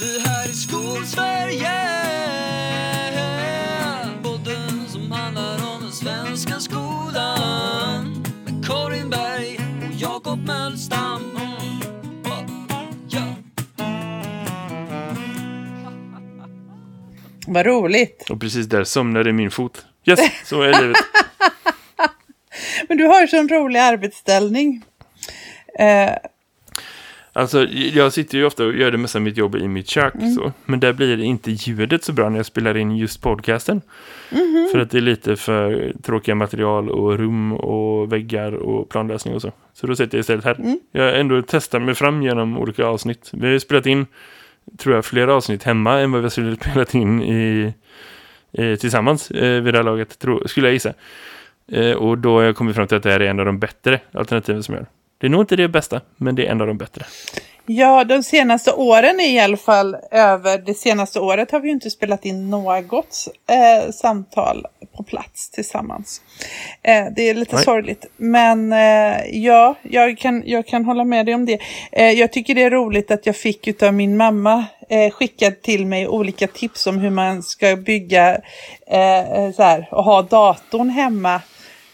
Det här är Skolsverige Podden som handlar om den svenska skolan Med Karin Berg och Jakob Mölstam. Vad roligt. Och precis där somnade min fot. Yes, så är livet. Men du har ju sån rolig arbetsställning. Eh, Alltså, jag sitter ju ofta och gör det mesta av mitt jobb i mitt kök. Så. Men där blir inte ljudet så bra när jag spelar in just podcasten. För att det är lite för tråkiga material och rum och väggar och planlösning och så. Så då sitter jag istället här. Jag har ändå testat mig fram genom olika avsnitt. Vi har ju spelat in, tror jag, flera avsnitt hemma än vad vi har skulle spelat in i, eh, tillsammans eh, vid det här laget, tro, skulle jag gissa. Eh, och då har jag kommit fram till att det här är en av de bättre alternativen som jag gör. Det är nog inte det bästa, men det är en av de bättre. ja, de senaste åren är i alla fall över. Det senaste året har vi ju inte spelat in något eh, samtal på plats tillsammans. Eh, det är lite Nej. sorgligt. Men eh, ja, jag kan, jag kan hålla med dig om det. Eh, jag tycker det är roligt att jag fick av min mamma eh, skickad till mig olika tips om hur man ska bygga eh, så här, och ha datorn hemma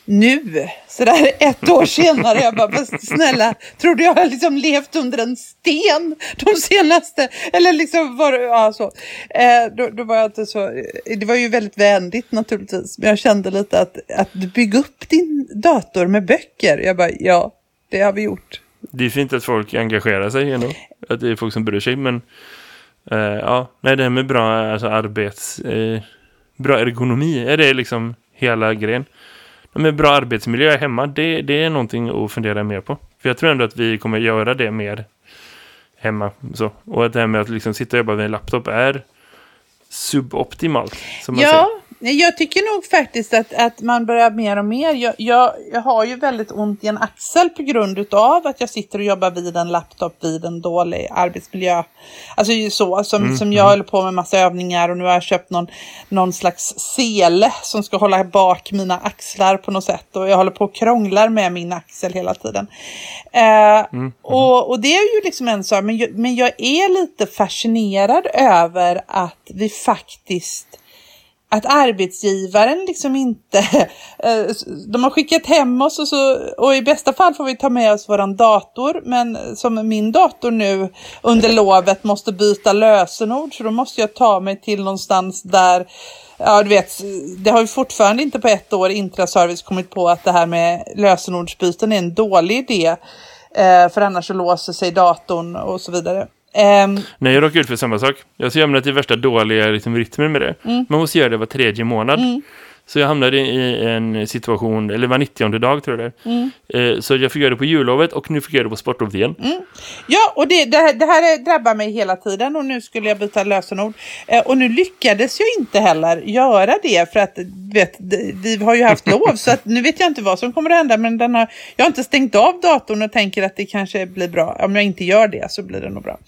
nu, sådär ett år senare. Jag bara, "Men snälla, tror du jag har liksom levt under en sten de senaste, eller liksom var ja så. Eh, då, då var jag inte så, det var ju väldigt vänligt naturligtvis, men jag kände lite att, att du bygger upp din dator med böcker. Jag bara, ja, det har vi gjort. Det är fint att folk engagerar sig ändå. Att det är folk som bryr sig. Men eh, ja, nej, det här med bra alltså, arbets... Eh, bra ergonomi, är det liksom hela grejen? Med bra arbetsmiljö hemma, det, det är någonting att fundera mer på. För jag tror ändå att vi kommer göra det mer hemma. Så. Och att det här med att liksom sitta och jobba vid en laptop är suboptimalt. Som man säger. Ja, jag tycker nog faktiskt att, att man börjar mer och mer. Jag, jag, jag har ju väldigt ont i en axel på grund av att jag sitter och jobbar vid en laptop vid en dålig arbetsmiljö. Alltså så som, som jag håller på med massa övningar och nu har jag köpt någon, någon slags sele som ska hålla bak mina axlar på något sätt och jag håller på och krånglar med min axel hela tiden. Eh, Och, och det är ju liksom en sak, men men jag är lite fascinerad över att vi faktiskt att arbetsgivaren liksom inte, eh, de har skickat hem oss och, så, och i bästa fall får vi ta med oss våran dator, men som min dator nu under lovet måste byta lösenord så då måste jag ta mig till någonstans där Ja, du vet, det har ju fortfarande inte på ett år Intraservice kommit på att det här med lösenordsbyten är en dålig idé. Eh, för annars så låser sig datorn och så vidare. Ehm, Nej, jag råkar ut för samma sak. Jag har hamnat i värsta dåliga liksom, rytmer med det. Man måste göra det var tredje månad. Så jag hamnade i en situation, eller var 90 dag tror jag det är. Eh, Så jag fick göra det på jullovet och nu fick jag göra det på sportlovet igen. Ja, och det, det, här- det här drabbar mig hela tiden och nu skulle jag byta lösenord. Eh, och nu lyckades jag inte heller göra det för att vet, vi har ju haft lov så att nu vet jag inte vad som kommer att hända men den har, jag har inte stängt av datorn och tänker att det kanske blir bra. Om jag inte gör det så blir det nog bra.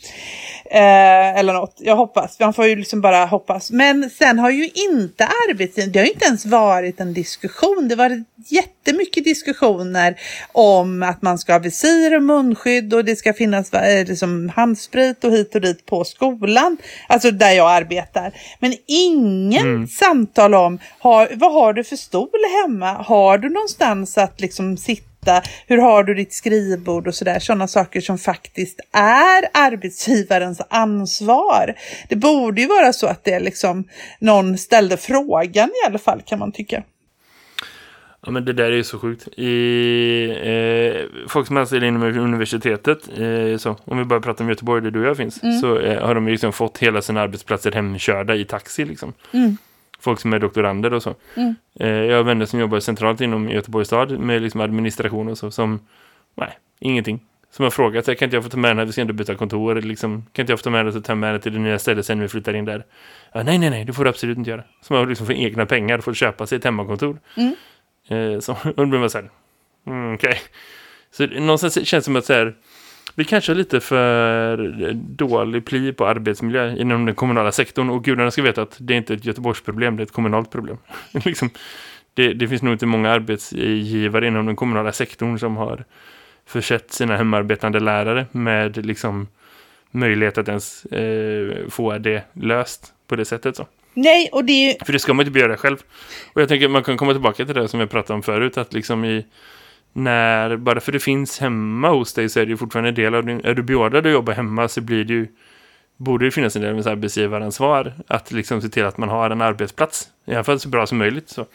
Eh, eller något, jag hoppas. Man får ju liksom bara hoppas. Men sen har ju inte arbetstiden, det har ju inte ens varit en diskussion. Det var jättemycket diskussioner om att man ska ha visir och munskydd och det ska finnas eh, liksom handsprit och hit och dit på skolan. Alltså där jag arbetar. Men ingen samtal om har, vad har du för stol hemma? Har du någonstans att liksom sitta? Hur har du ditt skrivbord och sådär? Sådana saker som faktiskt är arbetsgivarens ansvar. Det borde ju vara så att det liksom någon ställde frågan i alla fall kan man tycka. Ja, men det där är ju så sjukt. I, eh, folk som anställer inom universitetet, eh, så, om vi bara pratar om Göteborg där du och jag finns, så eh, har de liksom fått hela sina arbetsplatser hemkörda i taxi. Liksom. Folk som är doktorander och så. Eh, jag har vänner som jobbar centralt inom Göteborgs stad med liksom administration och så, som, nej, ingenting. Som har frågat, så kan inte jag få ta med den här, vi ska ändå byta kontor, liksom, kan inte jag få ta med den och ta med den till det nya stället sen vi flyttar in där? Ja, nej, nej, nej, det får du absolut inte göra. Som har liksom för egna pengar fått köpa sig ett hemmakontor. Eh, så, då blir man så här, mm, okej. Så det- någonstans känns det som att så här, vi kanske har lite för dålig pli på arbetsmiljö inom den kommunala sektorn. Och gudarna ska veta att det är inte ett Göteborgsproblem, det är ett kommunalt problem. liksom, det, det finns nog inte många arbetsgivare inom den kommunala sektorn som har försett sina hemarbetande lärare med liksom möjlighet att ens eh, få det löst på det sättet. Så. Nej, och det är ju... För det ska man inte göra själv. Och jag tänker att man kan komma tillbaka till det som jag pratade om förut. Att liksom i, när, bara för det finns hemma hos dig så är det ju fortfarande en del av din, är du beordrad att jobba hemma så blir det ju, borde det finnas en del med arbetsgivaransvar att liksom se till att man har en arbetsplats. I alla fall så bra som möjligt. Så.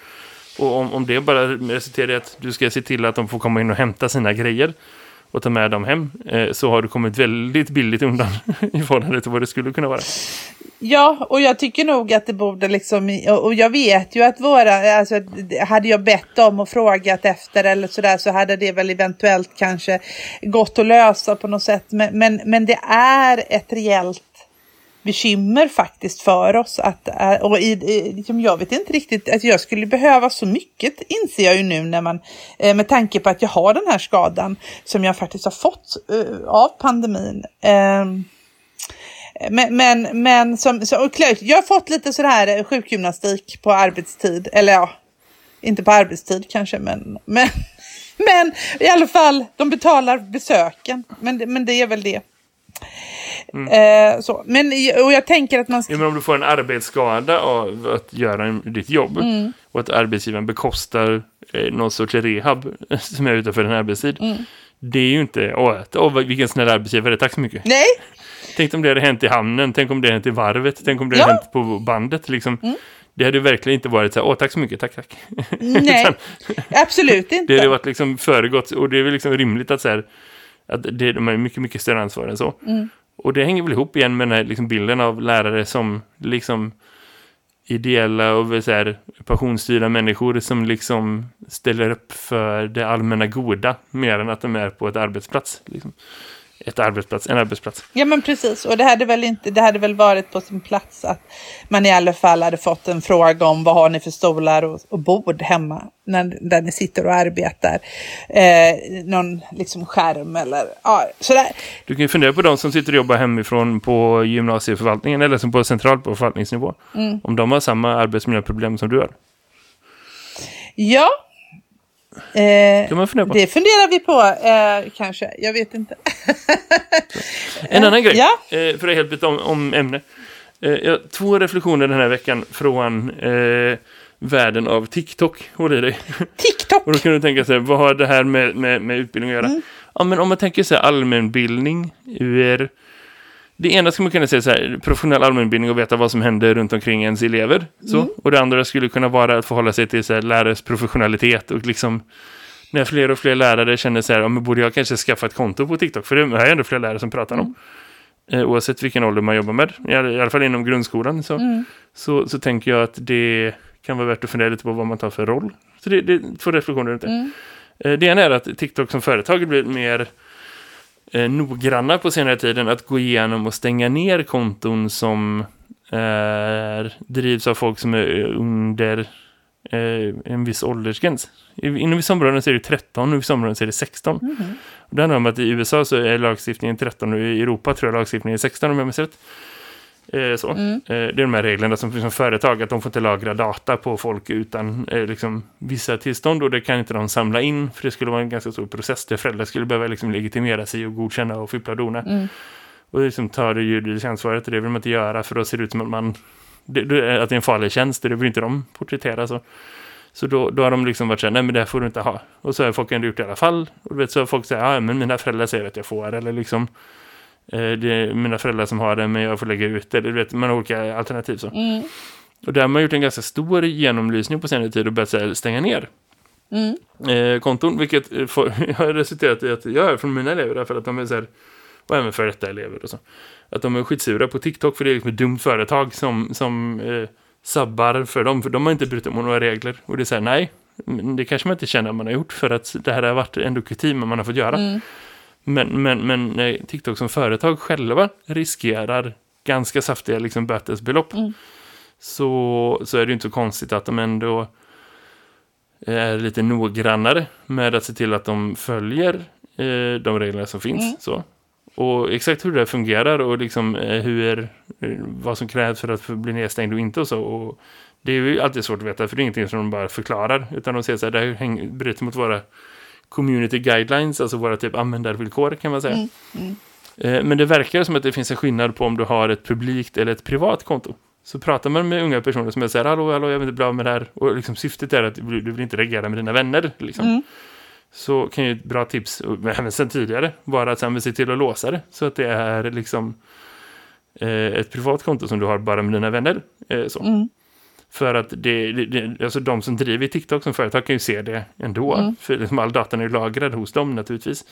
Och om, om det bara resulterar i att du ska se till att de får komma in och hämta sina grejer och ta med dem hem eh, så har du kommit väldigt billigt undan i förhållande till vad det skulle kunna vara. Ja, och jag tycker nog att det borde liksom, och jag vet ju att våra, alltså hade jag bett dem och frågat efter eller sådär så hade det väl eventuellt kanske gått att lösa på något sätt. Men, men, men det är ett rejält bekymmer faktiskt för oss. Att, eh, och i, liksom, jag vet inte riktigt, alltså jag skulle behöva så mycket inser jag ju nu när man, eh, med tanke på att jag har den här skadan som jag faktiskt har fått eh, av pandemin. Ehm, men, men, men som, så, jag har fått lite sådär sjukgymnastik på arbetstid, eller ja, inte på arbetstid kanske, men, men, men i alla fall, de betalar besöken, men, men det är väl det. Mm. Eh, så. Men, och jag tänker att man ska... Ja, men om du får en arbetsskada av att göra ditt jobb mm. och att arbetsgivaren bekostar eh, någon sorts rehab som är utanför en arbetstid. Mm. Det är ju inte, åh, åh vilken snäll arbetsgivare, tack så mycket. Nej. Tänk om det hade hänt i hamnen, tänk om det hade hänt i varvet, tänk om det ja. hade hänt på bandet liksom. Mm. Det hade verkligen inte varit så här, åh tack så mycket, tack tack. Nej, absolut inte. Det hade varit liksom föregått och det är väl liksom rimligt att så här, att det, de har mycket, mycket större ansvar än så. Mm. Och det hänger väl ihop igen med den här liksom bilden av lärare som liksom ideella och så här, passionsstyrda människor som liksom ställer upp för det allmänna goda mer än att de är på ett arbetsplats. Liksom ett arbetsplats, en arbetsplats. Ja men precis och det hade väl inte, det hade väl varit på sin plats att man i alla fall hade fått en fråga om vad har ni för stolar och, och bord hemma när, där ni sitter och arbetar. Eh, någon liksom skärm eller ja, sådär. Du kan ju fundera på de som sitter och jobbar hemifrån på gymnasieförvaltningen eller som på centralt på förvaltningsnivå. Mm. Om de har samma arbetsmiljöproblem som du har. Ja, Eh, kan man fundera på? Det funderar vi på, eh, kanske. Jag vet inte. en annan grej, ja? eh, för att helt byta om, om ämne. Eh, två reflektioner den här veckan från eh, världen av TikTok. Håll i dig. TikTok! Och då kan du tänka sig, vad har det här med, med, med utbildning att göra? Mm. Ja, men om man tänker sig allmänbildning ur det ena skulle man kunna säga så här, professionell allmänbildning och veta vad som händer runt omkring ens elever. Så. Mm. Och det andra skulle kunna vara att förhålla sig till så här, lärares professionalitet och liksom när fler och fler lärare känner så här, ja, men borde jag kanske skaffa ett konto på TikTok? För det är ändå fler lärare som pratar om. Mm. Eh, oavsett vilken ålder man jobbar med, i alla fall inom grundskolan, så, mm. så, så tänker jag att det kan vara värt att fundera lite på vad man tar för roll. Så det, det är två reflektioner runt det. Mm. Eh, det ena är att TikTok som företag blir mer eh, noggranna på senare tiden att gå igenom och stänga ner konton som eh, drivs av folk som är under eh, en viss åldersgräns. Inom vissa områden så är det 13 och i vissa områden så är det 16. Mm -hmm. det handlar om att i USA så är lagstiftningen 13 och i Europa tror jag lagstiftningen är 16 om jag minns rätt. Eh, så. Mm. Eh, det är de här reglerna som finns som företag att de får inte lagra data på folk utan eh, liksom, vissa tillstånd och det kan inte de samla in för det skulle vara en ganska stor process där föräldrar skulle behöva liksom, legitimera sig och godkänna och fippla och dona. Mm. Och liksom tar det juridiska ansvaret och det vill man inte göra för då ser det ut som att man det, att det är en farlig tjänst och det vill inte de porträttera så. Så då, då har de liksom varit så här, nej men det får du inte ha. Och så har folk ändå gjort det i alla fall. Och vet, så har folk säger, ja men mina föräldrar säger att jag får. Eller liksom, det är mina föräldrar som har det men jag får lägga ut det. Du vet, man har olika alternativ så. Mm. Och där har man gjort en ganska stor genomlysning på senare tid och börjat stänga ner mm. eh, konton. Vilket eh, får, har resulterat i att jag hör från mina elever därför att de är så här, och även för detta elever och så. Att de är skitsura på TikTok för det är liksom ett dumt företag som, som eh, sabbar för dem. För de har inte brutit mot några regler. Och det är så här, nej, det kanske man inte känner att man har gjort för att det här har varit ändå kutym man har fått göra. Mm. Men, men, men när TikTok som företag själva riskerar ganska saftiga liksom, bötesbelopp mm. så, så är det inte så konstigt att de ändå är lite noggrannare med att se till att de följer eh, de regler som finns. Mm. Så. Och exakt hur det fungerar och liksom, eh, hur, eh, vad som krävs för att bli nedstängd och inte och så. Och det är ju alltid svårt att veta för det är ingenting som de bara förklarar utan de säger så här, det här bryter mot våra community guidelines, alltså våra typ användarvillkor kan man säga. Mm, mm. Men det verkar som att det finns en skillnad på om du har ett publikt eller ett privat konto. Så pratar man med unga personer som är så här, hallå, hallå, jag vill inte av med det här. Och liksom syftet är att du vill inte reagera med dina vänner. Liksom. Mm. Så kan ju ett bra tips, även sen tidigare, vara att sen se till att låsa det. Så att det är liksom eh, ett privat konto som du har bara med dina vänner. Eh, så. Mm. För att det, det, alltså de som driver TikTok som företag kan ju se det ändå. Mm. För liksom all datan är lagrad hos dem naturligtvis.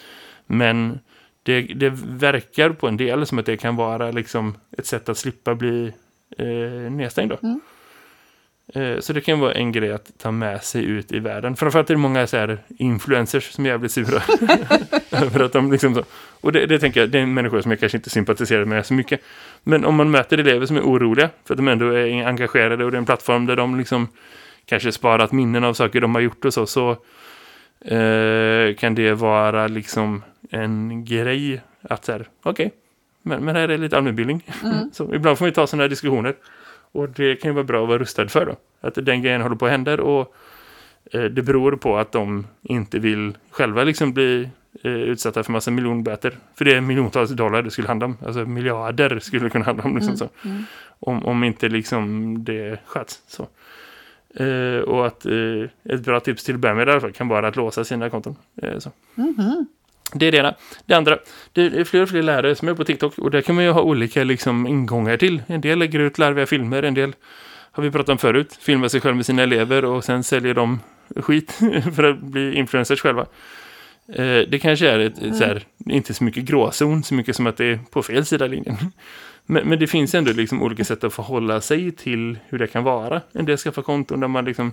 Men det, det verkar på en del som att det kan vara liksom ett sätt att slippa bli eh, nedstängd. Mm. Eh, så det kan vara en grej att ta med sig ut i världen. Framförallt är det många så här influencers som är jävligt sura. Över att de liksom så. Och det, det tänker jag, det är människor som jag kanske inte sympatiserar med så mycket. Men om man möter elever som är oroliga för att de ändå är engagerade och det är en plattform där de liksom kanske sparat minnen av saker de har gjort och så, så eh, kan det vara liksom en grej att så här, okej, men, men här är lite allmänbildning. så ibland får vi ta sådana här diskussioner. Och det kan ju vara bra att vara rustad för då. Att den grejen håller på att hända och eh, det beror på att de inte vill själva liksom bli eh, utsatta för massa miljonböter. För det är miljontals dollar det skulle handla om. Alltså miljarder skulle det kunna handla om. Liksom så. Om, om inte liksom det sköts. Så. Eh, och att eh, ett bra tips till att med i alla fall kan vara att låsa sina konton. Eh, så. Det är det ena. Det andra, det är fler och fler lärare som är på TikTok och där kan man ju ha olika liksom, ingångar till. En del lägger ut larviga filmer, en del har vi pratat om förut, filmar sig själv med sina elever och sen säljer de skit för att bli influencers själva. Eh, det kanske är ett, ett så här, inte så mycket gråzon, så mycket som att det är på fel sida linjen. Men, men det finns ändå liksom olika sätt att förhålla sig till hur det kan vara. En del skaffar konton där man liksom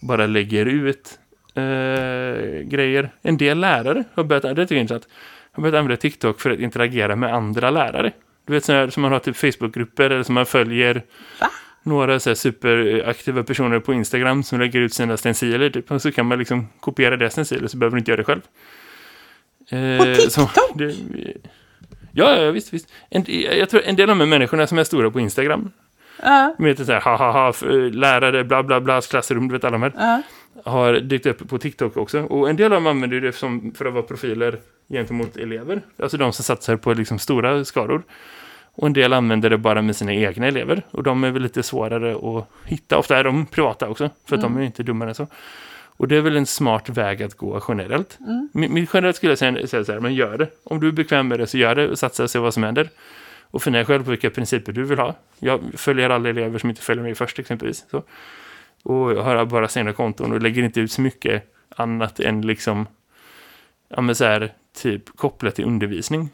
bara lägger ut eh, grejer. En del lärare har börjat, det tycker jag intressant, har börjat använda TikTok för att interagera med andra lärare. Du vet sådana här som man har typ Facebookgrupper eller som man följer några så superaktiva personer på Instagram som lägger ut sina stenciler typ. Så kan man liksom kopiera deras stenciler så behöver du inte göra det själv. Eh, På TikTok? Så, det, ja, ja, visst, visst. En, jag tror en del av de här människorna som är stora på Instagram, de heter så här, ha, ha, ha, lärare, bla, bla, bla, klassrum, du vet alla de här ja. har dykt upp på TikTok också. Och en del av dem använder det som för att vara profiler gentemot elever. Alltså de som satsar på liksom stora skaror. Och en del använder det bara med sina egna elever. Och de är väl lite svårare att hitta. Ofta är de privata också, för att de är inte dummare än så. Och det är väl en smart väg att gå generellt. Min, min generellt skulle jag säga, säga så här, men gör det. Om du är bekväm med det så gör det och satsa och se vad som händer. Och fundera själv på vilka principer du vill ha. Jag följer alla elever som inte följer mig först exempelvis. Så. Och jag har bara sina konton och lägger inte ut så mycket annat än liksom ja men så här, typ kopplat till undervisning.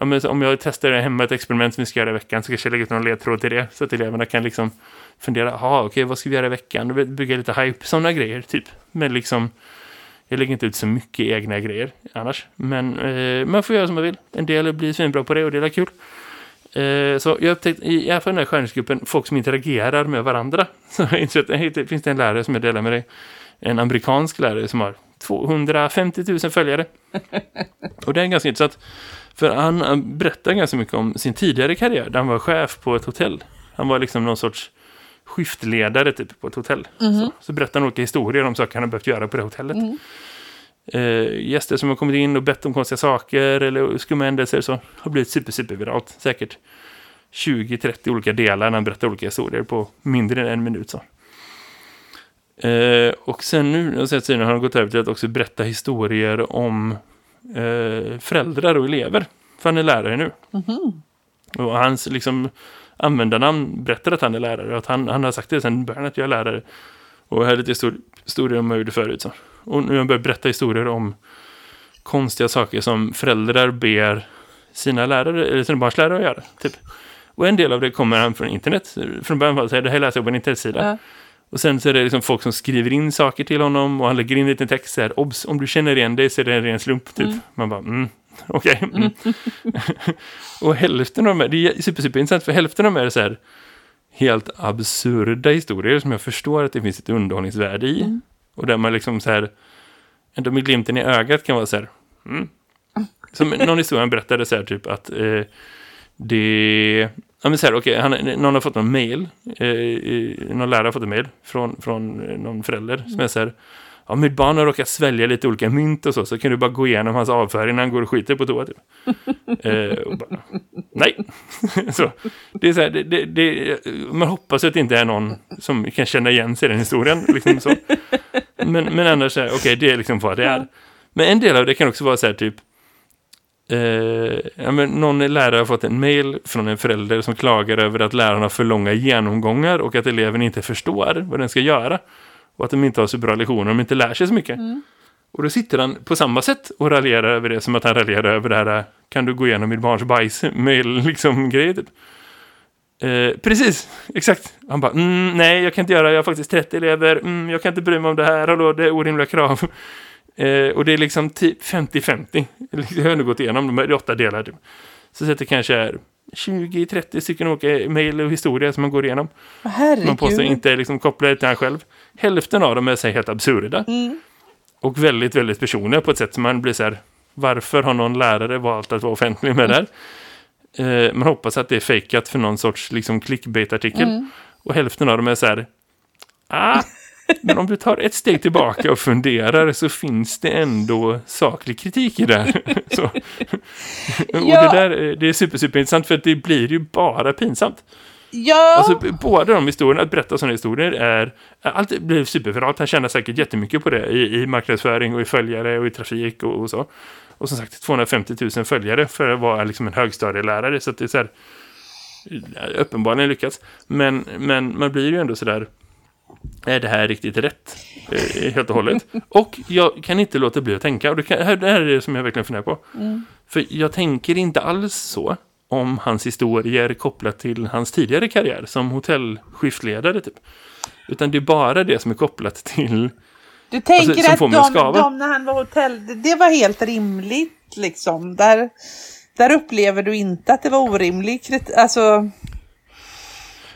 Ja, men om jag testar hemma ett experiment som vi ska göra i veckan så kanske jag lägger ut någon ledtråd till det så att eleverna kan liksom fundera, jaha okej vad ska vi göra i veckan? Och bygga lite hype, sådana grejer typ. Men liksom jag lägger inte ut så mycket egna grejer annars. Men eh, man får göra som man vill. En del blir svinbra på det och det är kul. Eh, så jag har upptäckt i alla fall den här skärningsgruppen folk som interagerar med varandra. Så jag har insett att det finns det en lärare som jag delar med dig. En amerikansk lärare som har 250 000 följare. Och det är ganska intressant. För han berättar ganska mycket om sin tidigare karriär. Där han var chef på ett hotell. Han var liksom någon sorts skiftledare typ på ett hotell. Så, så berättar han olika historier om saker han har behövt göra på det hotellet. Eh, gäster som har kommit in och bett om konstiga saker eller skumma händelser så har blivit super, super viralt. Säkert 20-30 olika delar när han berättar olika historier på mindre än en minut. Så. Eh, och sen nu de senaste tiden har han gått över till att också berätta historier om eh, föräldrar och elever. För han är lärare nu. Och hans liksom, användarnamn berättar att han är lärare. Och att han, han har sagt det sedan början att jag är lärare. Och här är lite histor- historier om vad jag gjorde förut. Så. Och nu har han börjat berätta historier om konstiga saker som föräldrar ber sina lärare, eller sina barns lärare att göra. Typ. Och en del av det kommer han från internet. Från början var det så här, det här läser jag på en internetsida. Ja. Och sen så är det liksom folk som skriver in saker till honom och han lägger in en liten text så här, obs, om du känner igen dig så är det en ren slump typ. Man bara, mm, okej. Mm. och hälften av de här, det är super, super intressant för hälften av de här är så här helt absurda historier som jag förstår att det finns ett underhållningsvärde i. Och där man liksom så här, ändå med glimten i ögat kan vara så här, mm. Som någon historia berättade så här typ att eh, det... Ja men så här, okej, han, någon har fått någon mail, eh, någon lärare har fått en mail från, från eh, någon förälder som är så här, om mitt barn har råkat svälja lite olika mynt och så, så kan du bara gå igenom hans avföring när han går och skiter på toa. Typ. eh, bara, nej. så, det är så här, det, det, det, man hoppas att det inte är någon som kan känna igen sig i den historien. Liksom så. Men, men annars, okej, okay, det är liksom vad det är. Men en del av det kan också vara så här, typ, Eh, ja, men någon lärare har fått en mail från en förälder som klagar över att lärarna har för långa genomgångar och att eleven inte förstår vad den ska göra. Och att de inte har så bra lektioner, de inte lär sig så mycket. Mm. Och då sitter han på samma sätt och raljerar över det som att han raljerar över det här kan du gå igenom mitt barns bajs mail liksom grej typ. Eh, precis, exakt. Han bara, mm, nej jag kan inte göra, jag har faktiskt 30 elever, mm, jag kan inte bry mig om det här, hallå, det är orimliga krav. Eh, och det är liksom typ 50-50. Jag har nu gått igenom de här åtta delar. Typ. Så, det kanske är 20-30 stycken olika mejl och historia som man går igenom. Herregud. Man påstår inte liksom kopplade till han själv. Hälften av dem är så helt absurda. Mm. Och väldigt, väldigt personliga på ett sätt som man blir så här, varför har någon lärare valt att vara offentlig med det här? Eh, man hoppas att det är fejkat för någon sorts liksom clickbait-artikel. Mm. Och hälften av dem är så här, ah, men om du tar ett steg tillbaka och funderar så finns det ändå saklig kritik i det. så. Och Ja. det, där, det är super, super intressant för det blir ju bara pinsamt. Ja, Alltså, båda de historierna, att berätta sådana historier är, allt blir superviralt. Han tjänar säkert jättemycket på det i, i marknadsföring och i följare och i trafik och, och så. Och som sagt, 250 000 följare för att vara liksom en högstadielärare. Så att det är så här, uppenbarligen lyckats. Men, men man blir ju ändå så där, är det här riktigt rätt? Eh, helt och hållet. Och jag kan inte låta bli att tänka, och det, kan, det här är det som jag verkligen funderar på. För jag tänker inte alls så om hans historier kopplat till hans tidigare karriär som hotellskiftledare typ. Utan det är bara det som är kopplat till du tänker alltså, att de, skava. de när han var hotell, det- det var helt rimligt liksom. Där, där upplever du inte att det var orimlig kritik. Alltså,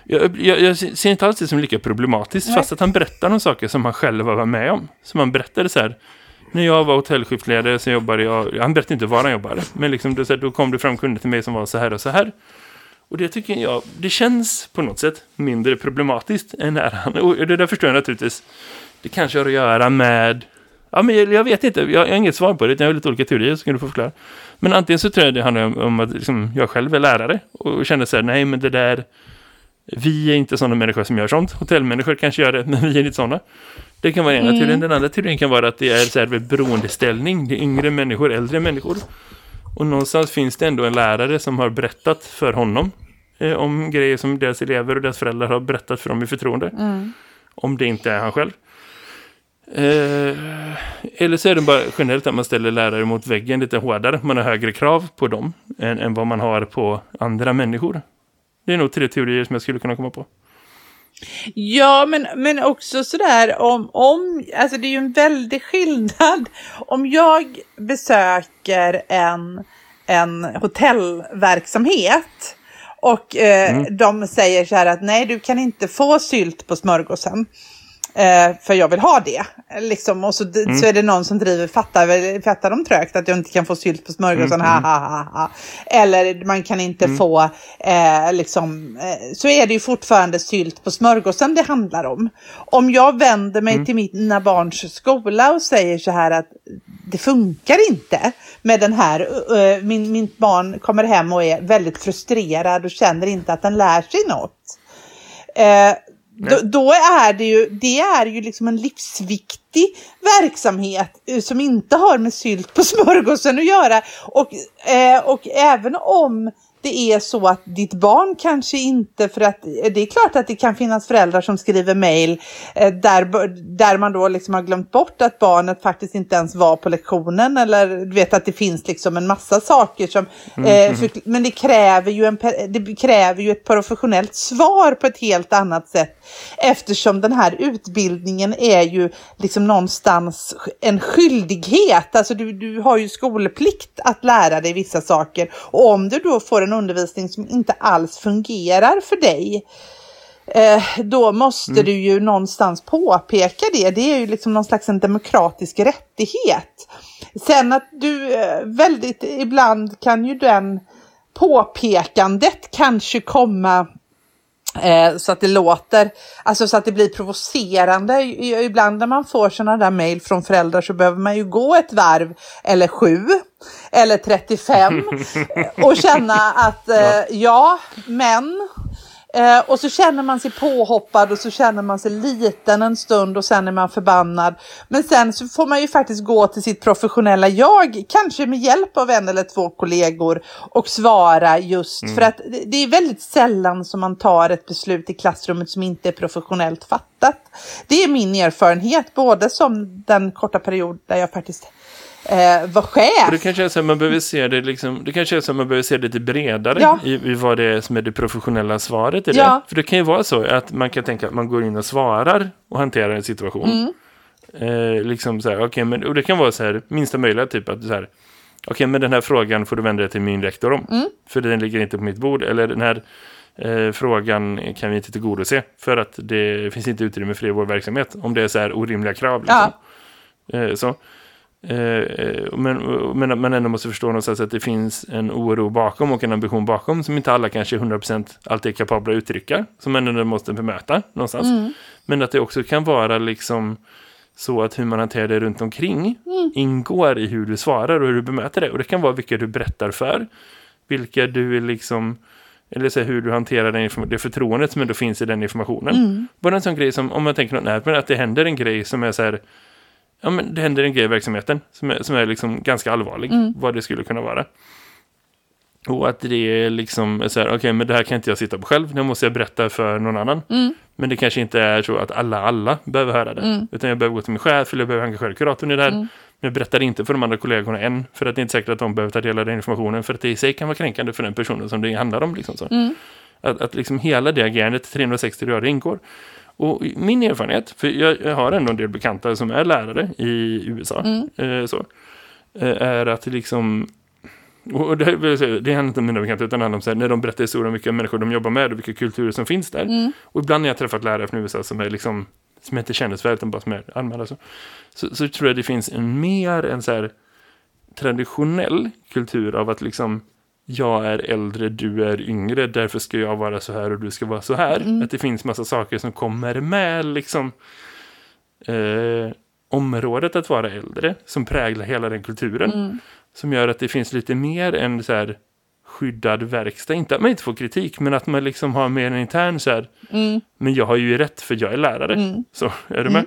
Jag, jag, jag ser inte alls det som lika problematiskt Nej. fast att han berättar om saker som han själv var med om. Som han berättade så här. När jag var hotellskiftledare så jobbade jag, han berättade inte var han jobbade. Men liksom det, så här, då kom det fram kunder till mig som var så här och så här. Och det tycker jag, det känns på något sätt mindre problematiskt än när han, och det där förstår jag naturligtvis. Det kanske har att göra med, ja men jag, jag vet inte, jag, jag har inget svar på det, jag har lite olika teorier så kan du få förklara. Men antingen så tror jag det handlar om, om att liksom, jag själv är lärare och känner så här, nej men det där, vi är inte sådana människor som gör sånt. Hotellmänniskor kanske gör det, men vi är inte sådana. Det kan vara ena teorin. Den andra teorin kan vara att det är så här beroendeställning. Det är yngre människor, äldre människor. Och någonstans finns det ändå en lärare som har berättat för honom eh, om grejer som deras elever och deras föräldrar har berättat för dem i förtroende. Om det inte är han själv. Eh, eller så är det bara generellt att man ställer lärare mot väggen lite hårdare. Man har högre krav på dem än, än vad man har på andra människor. Det är nog tre teorier som jag skulle kunna komma på. ja, men, men också sådär om, om, alltså det är ju en väldig skillnad. Om jag besöker en, en hotellverksamhet och eh, de säger så här att nej, du kan inte få sylt på smörgåsen. Eh, för jag vill ha det. Liksom, och så, så är det någon som driver, fattar, fattar de trögt att jag inte kan få sylt på smörgåsen, ha, ha, ha, ha. Eller man kan inte få, eh, liksom, eh, så är det ju fortfarande sylt på smörgåsen det handlar om. Om jag vänder mig till mina barns skola och säger så här att det funkar inte med den här, eh, min, min barn kommer hem och är väldigt frustrerad och känner inte att den lär sig något. Eh, då, då är det ju, det är ju liksom en livsviktig verksamhet eh, som inte har med sylt på smörgåsen att göra. Och, eh, och även om det är så att ditt barn kanske inte, för att eh, det är klart att det kan finnas föräldrar som skriver mejl eh, där, där man då liksom har glömt bort att barnet faktiskt inte ens var på lektionen eller du vet att det finns liksom en massa saker som, eh, för, men det kräver, ju en, det kräver ju ett professionellt svar på ett helt annat sätt eftersom den här utbildningen är ju liksom någonstans en skyldighet. Alltså du, du har ju skolplikt att lära dig vissa saker och om du då får en undervisning som inte alls fungerar för dig eh, då måste du ju någonstans påpeka det. Det är ju liksom någon slags en demokratisk rättighet. Sen att du eh, väldigt ibland kan ju den påpekandet kanske komma Eh, så att det låter, alltså så att det blir provocerande. Ibland när man får sådana där mejl från föräldrar så behöver man ju gå ett varv eller sju eller 35 och känna att eh, ja, men Eh, och så känner man sig påhoppad och så känner man sig liten en stund och sen är man förbannad. Men sen så får man ju faktiskt gå till sitt professionella jag, kanske med hjälp av en eller två kollegor och svara just för att det är väldigt sällan som man tar ett beslut i klassrummet som inte är professionellt fattat. Det är min erfarenhet, både som den korta period där jag faktiskt eh, var chef. Och det kanske är så att man behöver se det liksom, det kanske är så man behöver se det lite bredare Ja. i, i vad det är som är det professionella svaret i det. Ja. För det kan ju vara så att man kan tänka att man går in och svarar och hanterar en situation. Mm. Eh, liksom så här, okej, men och det kan vara så här, minsta möjliga typ att så här, okej, men den här frågan får du vända dig till min rektor om. Mm. För den ligger inte på mitt bord. Eller den här eh, frågan kan vi inte tillgodose. För att det finns inte utrymme för det i vår verksamhet. Om det är så här orimliga krav. Liksom. Eh, så. Eh, eh, men, men man ändå måste förstå någonstans att det finns en oro bakom och en ambition bakom som inte alla kanske 100% alltid är kapabla att uttrycka. Som man ändå måste bemöta någonstans. Men att det också kan vara liksom så att hur man hanterar det runt omkring ingår i hur du svarar och hur du bemöter det. Och det kan vara vilka du berättar för. Vilka du är liksom eller så hur du hanterar den det förtroendet som ändå finns i den informationen. Bara en sån grej som, om man tänker något men att det händer en grej som är så här, ja men det händer en grej i verksamheten som är, som är liksom ganska allvarlig, vad det skulle kunna vara. Och att det är liksom så här, okej men det här kan inte jag sitta på själv, det måste jag berätta för någon annan. Men det kanske inte är så att alla, alla behöver höra det. Utan jag behöver gå till min chef eller jag behöver engagera kuratorn i det här. Men jag berättar inte för de andra kollegorna än. För att det är inte säkert att de behöver ta del av den informationen. För att det i sig kan vara kränkande för den personen som det handlar om. Liksom så. Att, att liksom hela det agerandet 360 grader ingår. Och min erfarenhet, för jag, jag har ändå en del bekanta som är lärare i USA. Eh, så, eh, är att liksom och det, det handlar inte om mina bekanta utan handlar om så här, när de berättar historier om vilka människor de jobbar med och vilka kulturer som finns där. Och ibland när jag träffat lärare från USA som är liksom som inte känner så väl utan bara som är anmälda så, så, så tror jag det finns en mer en så här traditionell kultur av att liksom jag är äldre, du är yngre, därför ska jag vara så här och du ska vara så här. Att det finns massa saker som kommer med liksom eh, området att vara äldre som präglar hela den kulturen. Som gör att det finns lite mer en så här skyddad verkstad. Inte att man inte får kritik, men att man liksom har mer en intern så här. Men jag har ju rätt för jag är lärare. Så, är du med?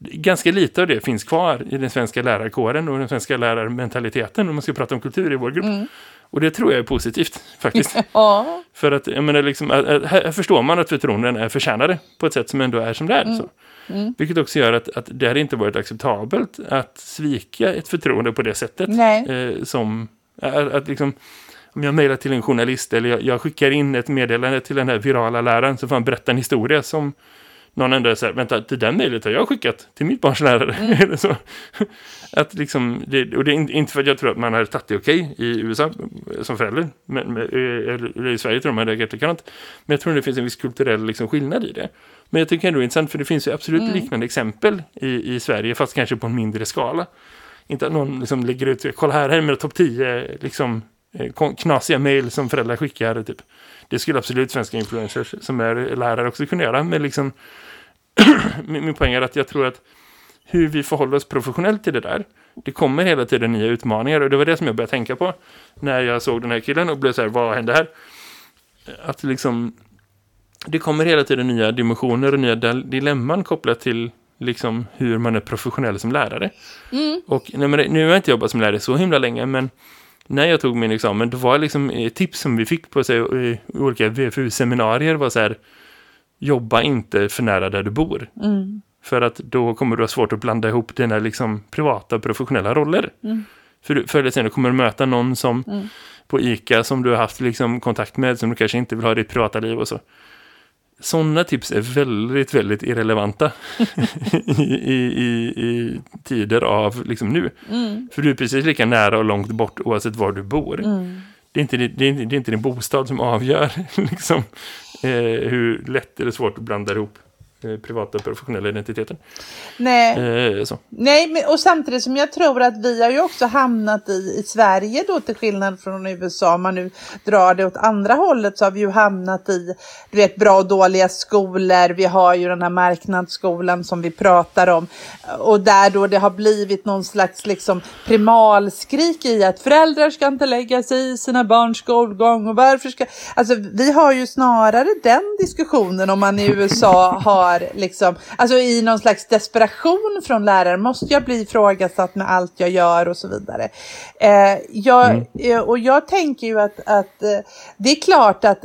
Ganska lite av det finns kvar i den svenska lärarkåren och den svenska lärarmentaliteten om man ska prata om kultur i vår grupp. Och det tror jag är positivt faktiskt. Ja. För att, jag menar, liksom, här förstår man att förtroenden är förtjänade på ett sätt som ändå är som det är. Så. Vilket också gör att, att det hade inte varit acceptabelt att svika ett förtroende på det sättet. Eh, som, att, att liksom, om jag mejlar till en journalist eller jag, jag skickar in ett meddelande till den här virala läraren så får han berätta en historia som någon ändå säger, vänta, det där mejlet har jag skickat till mitt barns lärare. Eller så. Att liksom, det, och det är in- inte för att jag tror att man hade tagit det okej i USA som förälder. Men, men, eller, i Sverige tror jag man hade reagerat likadant. Men jag tror det finns en viss kulturell liksom, skillnad i det. Men jag tycker ändå det är intressant för det finns ju absolut liknande exempel i, i Sverige fast kanske på en mindre skala. Inte att någon liksom lägger ut, kolla här, här är mina topp 10 liksom, eh, knasiga mejl som föräldrar skickar. Typ. Det skulle absolut svenska influencers som är lärare också kunna göra. Men liksom, min, min poäng är att jag tror att hur vi förhåller oss professionellt till det där. Det kommer hela tiden nya utmaningar och det var det som jag började tänka på när jag såg den här killen och blev så här, vad hände här? Att liksom, det kommer hela tiden nya dimensioner och nya dil- dilemman kopplat till liksom hur man är professionell som lärare. Och nej, men nu har jag inte jobbat som lärare så himla länge, men när jag tog min examen, det var liksom tips som vi fick på sig, i olika VFU-seminarier var så här, jobba inte för nära där du bor. För att då kommer du ha svårt att blanda ihop dina liksom privata professionella roller. För du- förr eller senare kommer du möta någon som på ICA som du har haft liksom kontakt med som du kanske inte vill ha i ditt privata liv och så. Sådana tips är väldigt, väldigt irrelevanta i, i, i, i tider av liksom nu. För du är precis lika nära och långt bort oavsett var du bor. Det, är inte, det, är, inte- det är inte din bostad som avgör liksom, Eh, hur lätt eller svårt du blandar ihop? Privata professionella identiteten. Nej. Eh. Nej, men, och samtidigt som jag tror att vi har ju också hamnat i, i Sverige då till skillnad från USA, om man nu drar det åt andra hållet så har vi ju hamnat i du vet, bra och dåliga skolor. Vi har ju den här marknadsskolan som vi pratar om och där då det har blivit någon slags liksom primalskrik i att föräldrar ska inte lägga sig i sina barns skolgång och varför ska... Alltså vi har ju snarare den diskussionen om man i USA har liksom, alltså i någon slags desperation från lärare, måste jag bli ifrågasatt med allt jag gör och så vidare. Eh, jag, Mm. eh, och jag tänker ju att, att eh, det är klart att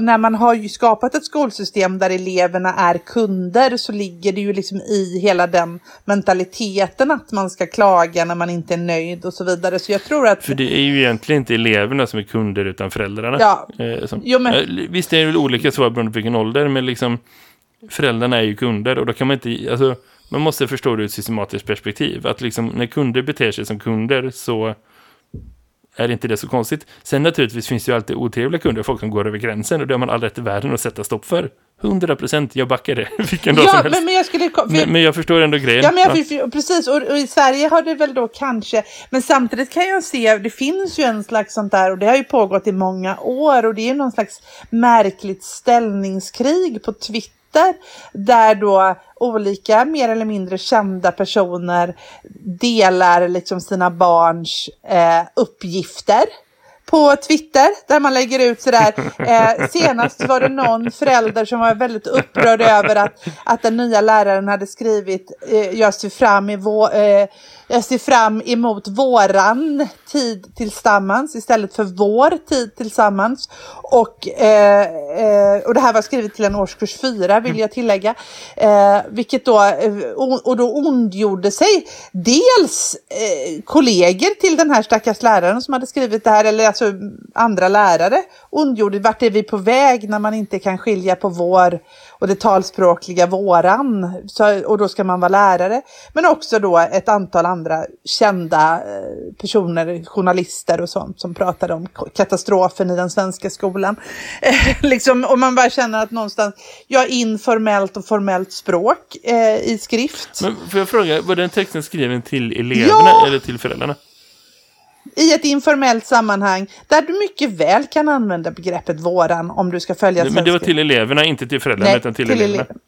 när man har ju skapat ett skolsystem där eleverna är kunder så ligger det ju liksom i hela den mentaliteten att man ska klaga när man inte är nöjd och så vidare. Så jag tror att... För det är ju egentligen inte eleverna som är kunder utan föräldrarna. Ja. Eh, som, Jo, men- eh, visst är det väl olika svar beroende på vilken ålder, men liksom föräldrarna är ju kunder och då kan man inte, alltså man måste förstå det ur ett systematiskt perspektiv. Att liksom när kunder beter sig som kunder så är inte det så konstigt. Sen naturligtvis finns det ju alltid otrevliga kunder, folk som går över gränsen och det har man all rätt i världen att sätta stopp för. 100 procent, jag backar det. Vilken dag som Ja, helst. men, men jag skulle... för- Men, men jag förstår ändå grejen. Ja, men jag, Ja. för- för- precis. Och, och i Sverige har det väl då kanske, men samtidigt kan jag se, det finns ju en slags sånt där och det har ju pågått i många år och det är ju någon slags märkligt ställningskrig på Twitter där då olika mer eller mindre kända personer delar liksom sina barns eh, uppgifter på Twitter där man lägger ut sådär. Eh, senast var det någon förälder som var väldigt upprörd över att, att den nya läraren hade skrivit eh, jag, ser fram eh, jag ser fram emot våran tid tillsammans istället för vår tid tillsammans. Och, eh, eh, och det här var skrivet till en årskurs fyra vill jag tillägga. Eh, vilket då, eh, och, och då ondgjorde sig dels eh, kollegor till den här stackars läraren som hade skrivit det här, eller alltså andra lärare ondgjorde vart är vi på väg när man inte kan skilja på vår och det talspråkliga våran så, och då ska man vara lärare. Men också då ett antal andra kända eh, personer, journalister och sånt som pratade om katastrofen i den svenska skolan. Eh, liksom, och man bara känner att någonstans, ja informellt och formellt språk eh, i skrift. Men får jag fråga, var den texten skriven till eleverna Ja! eller till föräldrarna? I ett informellt sammanhang där du mycket väl kan använda begreppet våran om du ska följa Men det var svenska- till eleverna, inte till föräldrarna Nej, utan till, till eleverna. eleven.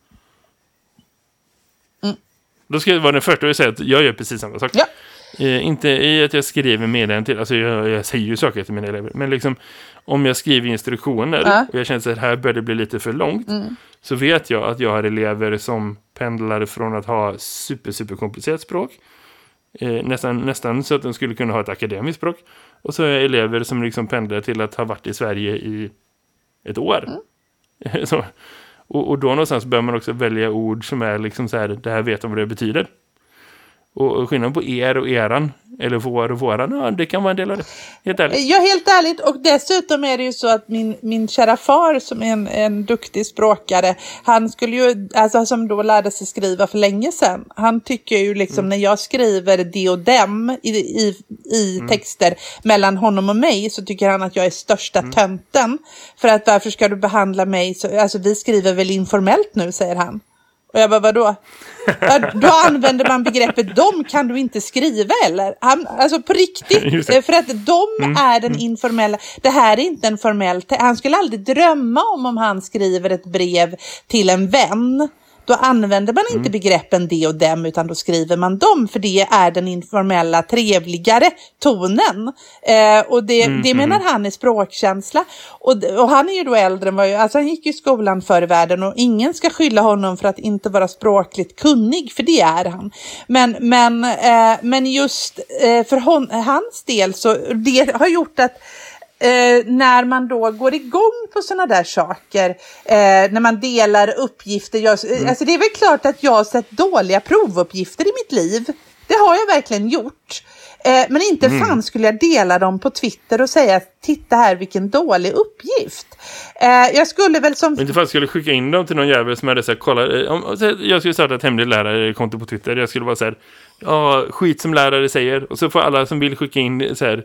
Då ska jag vara den första att säga att jag gör precis samma sak. Ja. Eh, inte i att jag skriver meddelanden till, alltså jag, jag säger ju saker till mina elever, men liksom om jag skriver instruktioner Ja. Mm. och jag känner att här börjar det bli lite för långt, så vet jag att jag har elever som pendlar från att ha super, super komplicerat språk, eh, nästan, nästan så att de skulle kunna ha ett akademiskt språk, och så har jag elever som liksom pendlar till att ha varit i Sverige i ett år. Mm. Och, och då någonstans bör man också välja ord som är liksom så här, det här vet de vad det betyder. Och, skillnaden på er och eran, eller vår och våran, ja, det kan vara en del av det. Helt ärligt. Ja, helt ärligt. Och dessutom är det ju så att min, min kära far som är en, en duktig språkare, han skulle ju, alltså som då lärde sig skriva för länge sedan, han tycker ju liksom när jag skriver de och dem i, i, i texter mellan honom och mig så tycker han att jag är största tönten. För att varför ska du behandla mig så, alltså vi skriver väl informellt nu, säger han. Och jag bara, vadå? Då använder man begreppet dom kan du inte skriva eller? Han, alltså på riktigt. Mm. För att dom är den informella. Det här är inte en formell. Han skulle aldrig drömma om om han skriver ett brev till en vän. Då använder man Mm. inte begreppen de och dem utan då skriver man dem för det är den informella trevligare tonen. Eh, och det, Mm, det menar han är språkkänsla. Och, och han är ju då äldre än vad jag, alltså han gick ju i skolan förr i världen och ingen ska skylla honom för att inte vara språkligt kunnig för det är han. Men, men, eh, men just eh, för hon, hans del så det har gjort att Eh, när man då går igång på sådana där saker, eh, när man delar uppgifter. Jag, Mm. alltså det är väl klart att jag har sett dåliga provuppgifter i mitt liv. Det har jag verkligen gjort. Eh, men inte Mm. fan skulle jag dela dem på Twitter och säga titta här vilken dålig uppgift. Eh, jag skulle väl som... Inte fan skulle skicka in dem till någon jävel som hade här, kolla, eh, om, jag skulle starta ett hemligt lärarkonto på Twitter. Jag skulle vara så här, ja, skit som lärare säger. Och så får alla som vill skicka in så här, eh,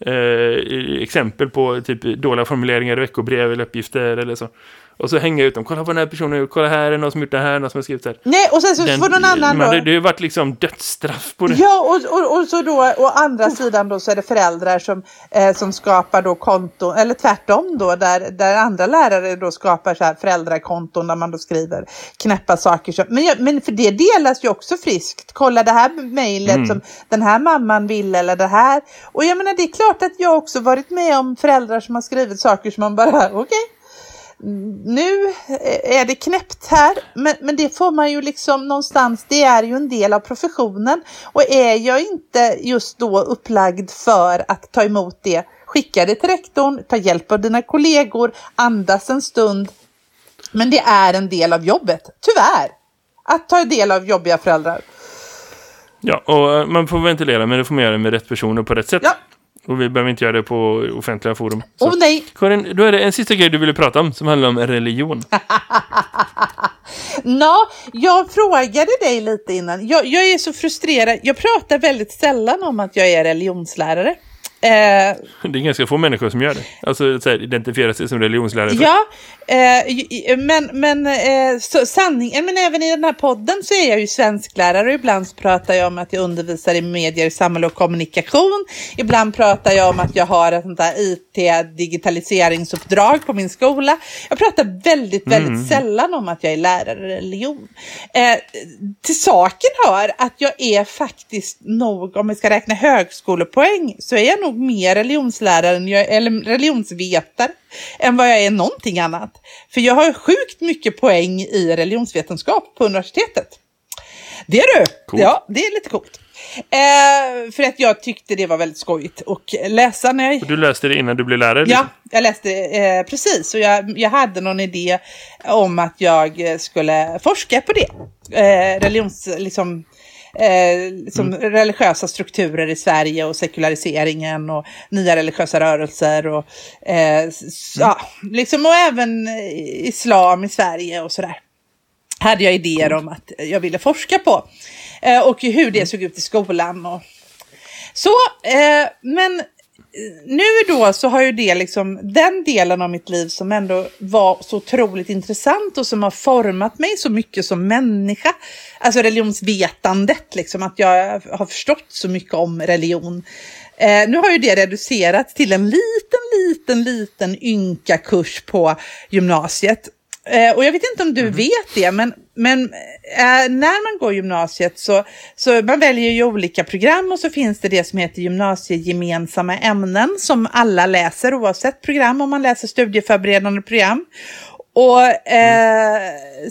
Eh, exempel på typ dåliga formuleringar i veckobrev eller uppgifter eller så. Och så hänga ut dem. Kolla vad den här personen har gjort. Kolla här är någon som gjort det här. Någon som har skrivit det här. Nej, och sen så Den- får någon annan men då... det, det har varit liksom dödsstraff på det. Ja, och, och, och så då å andra sidan då så är det föräldrar som, eh, som skapar då konton, eller tvärtom då, där, där andra lärare då skapar så här föräldrakonton där man då skriver knäppa saker. Som, men, men för det delas ju också friskt. Kolla det här mejlet som den här mamman ville eller det här. Och jag menar det är klart att jag också varit med om föräldrar som har skrivit saker som man bara, okej. Nu är det knäppt här, men, men det får man ju liksom någonstans, det är ju en del av professionen. Och är jag inte just då upplagd för att ta emot det, skicka det till rektorn, ta hjälp av dina kollegor, andas en stund. Men det är en del av jobbet, tyvärr. Att ta del av jobbiga föräldrar. Ja, och eh, man får ventilera, men det får man göra med rätt personer på rätt sätt. Ja. Och vi behöver inte göra det på offentliga forum. Åh nej, Karin, då är det en sista grej du ville prata om som handlar om religion. Nå, jag frågade dig lite innan. Jag, jag är så frustrerad. Jag pratar väldigt sällan om att jag är religionslärare. Eh, Det är ganska få människor som gör det. Alltså så här, identifiera sig som religionslärare. ja, eh, men, men eh, så, sanningen, men även i den här podden så är jag ju svensklärare och ibland pratar jag om att jag undervisar i medier, samhälle och kommunikation. Ibland pratar jag om att jag har ett sånt där IT-digitaliseringsuppdrag på min skola. Jag pratar väldigt, väldigt sällan om att jag är lärare i religion. Eh, till saken hör att jag är faktiskt nog, om vi ska räkna högskolepoäng, så är jag nog mer religionslärare än jag, eller religionsvetare än vad jag är någonting annat. För jag har sjukt mycket poäng i religionsvetenskap på universitetet. Det är du! Coolt. Ja, det är lite coolt. Eh, för att jag tyckte det var väldigt skojigt att läsa när jag... Och du läste det innan du blev lärare? Ja, liksom? jag läste eh, precis och jag, jag hade någon idé om att jag skulle forska på det. Eh, religions, liksom, eh, som religiösa strukturer i Sverige och sekulariseringen och nya religiösa rörelser och, eh, s- ja, liksom, och även eh, islam i Sverige och sådär. Hade jag idéer om att jag ville forska på. Eh, och hur det såg ut i skolan och så, eh, men nu då så har ju det liksom den delen av mitt liv som ändå var så otroligt intressant och som har format mig så mycket som människa. Alltså religionsvetandet, liksom att jag har förstått så mycket om religion. Eh, nu har ju det reducerats till en liten, liten, liten ynka kurs på gymnasiet. Eh, och jag vet inte om du vet det, men, men eh, när man går gymnasiet så, så man väljer ju olika program och så finns det det som heter gymnasiegemensamma ämnen som alla läser oavsett program om man läser studieförberedande program. Och, eh,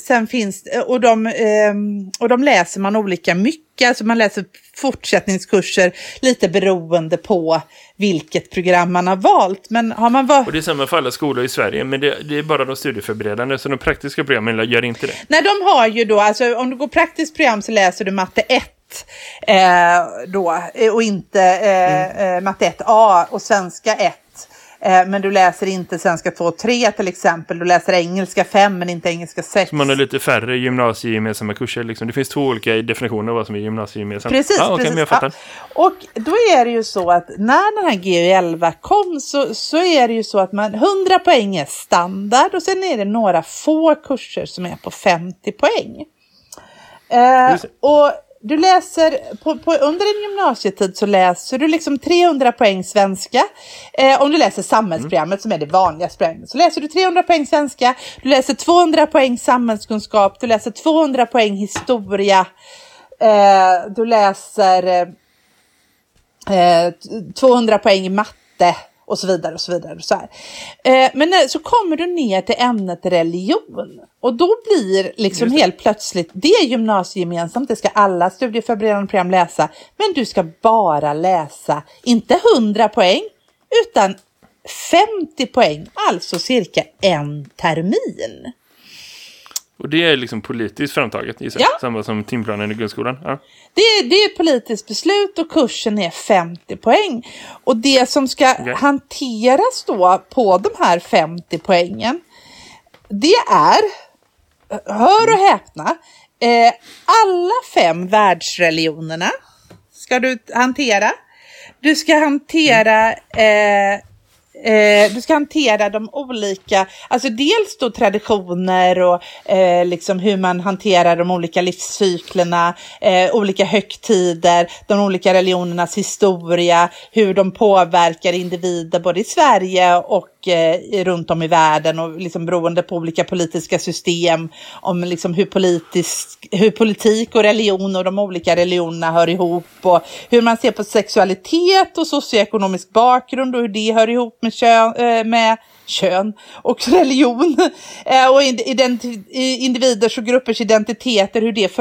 sen finns, och, de, eh, och de läser man olika mycket, alltså man läser fortsättningskurser lite beroende på vilket program man har valt. Men har man valt Och det är samma för alla skolor i Sverige, men det, det är bara de studieförberedande, så de praktiska programmen gör inte det. Nej, de har ju då, alltså om du går praktiskt program så läser du matte 1 eh, då och inte eh, eh, matte 1A och svenska 1. Eh, men du läser inte svenska 2 och 3 till exempel. Du läser engelska 5 men inte engelska 6. Man har lite färre gymnasiegemensamma kurser. Liksom. Det finns två olika definitioner av vad som är gymnasiegemensamt. Precis, ja, okej, precis. Ja. Och då är det ju så att när den här GU11 kom så, så är det ju så att man 100 poäng är standard och sen är det några få kurser som är på 50 poäng. Eh, och du läser, på, på, under din gymnasietid så läser du liksom 300 poäng svenska. Eh, om du läser samhällsprogrammet som är det vanligaste programmet så läser du 300 poäng svenska, du läser 200 poäng samhällskunskap, du läser 200 poäng historia, eh, du läser eh, 200 poäng matte och så vidare och så vidare. Så, här. Eh, men när, så kommer du ner till ämnet religion och då blir liksom helt plötsligt det är gymnasiegemensamt, det ska alla studieförberedande program läsa, men du ska bara läsa, inte 100 poäng, utan 50 poäng, alltså cirka en termin. Och det är liksom politiskt framtaget, gissar Ja. Samma som timplanen i grundskolan. Ja. Det, är- det är ett politiskt beslut och kursen är 50 poäng. Och det som ska Okej. hanteras då på de här 50 poängen, det är, hör och häpna, eh, alla fem världsreligionerna ska du hantera. du ska hantera eh, Eh, du ska hantera de olika, alltså dels då traditioner och eh, liksom hur man hanterar de olika livscyklerna, eh, olika högtider, de olika religionernas historia, hur de påverkar individer både i Sverige och eh, runt om i världen och liksom beroende på olika politiska system, om liksom hur, politisk, hur politik och religion och de olika religionerna hör ihop och hur man ser på sexualitet och socioekonomisk bakgrund och hur det hör ihop med kön, eh, med kön och religion eh, och individers och gruppers identiteter, hur det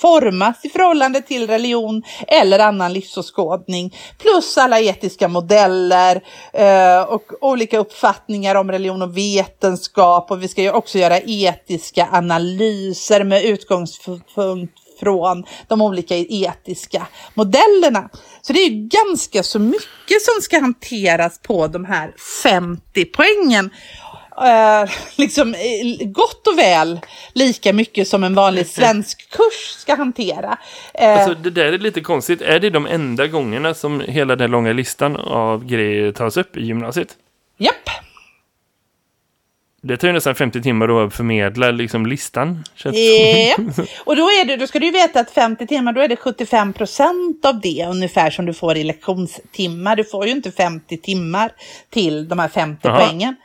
formas i förhållande till religion eller annan livsåskådning. Plus alla etiska modeller eh, och olika uppfattningar om religion och vetenskap och vi ska ju också göra etiska analyser med utgångspunkt från de olika etiska modellerna. Så det är ganska så mycket som ska hanteras på de här 50 poängen. Uh, liksom uh, gott och väl lika mycket som en vanlig svensk kurs ska hantera. Uh, alltså det där är lite konstigt. Är det de enda gångerna som hela den långa listan av grejer tas upp i gymnasiet? Japp. Det tar ju nästan 50 timmar att förmedla liksom listan. Yeah. Och då, är det, då ska du veta att 50 timmar, då är det 75 procent av det ungefär som du får i lektionstimmar. Du får ju inte 50 timmar till de här 50 Aha. poängen.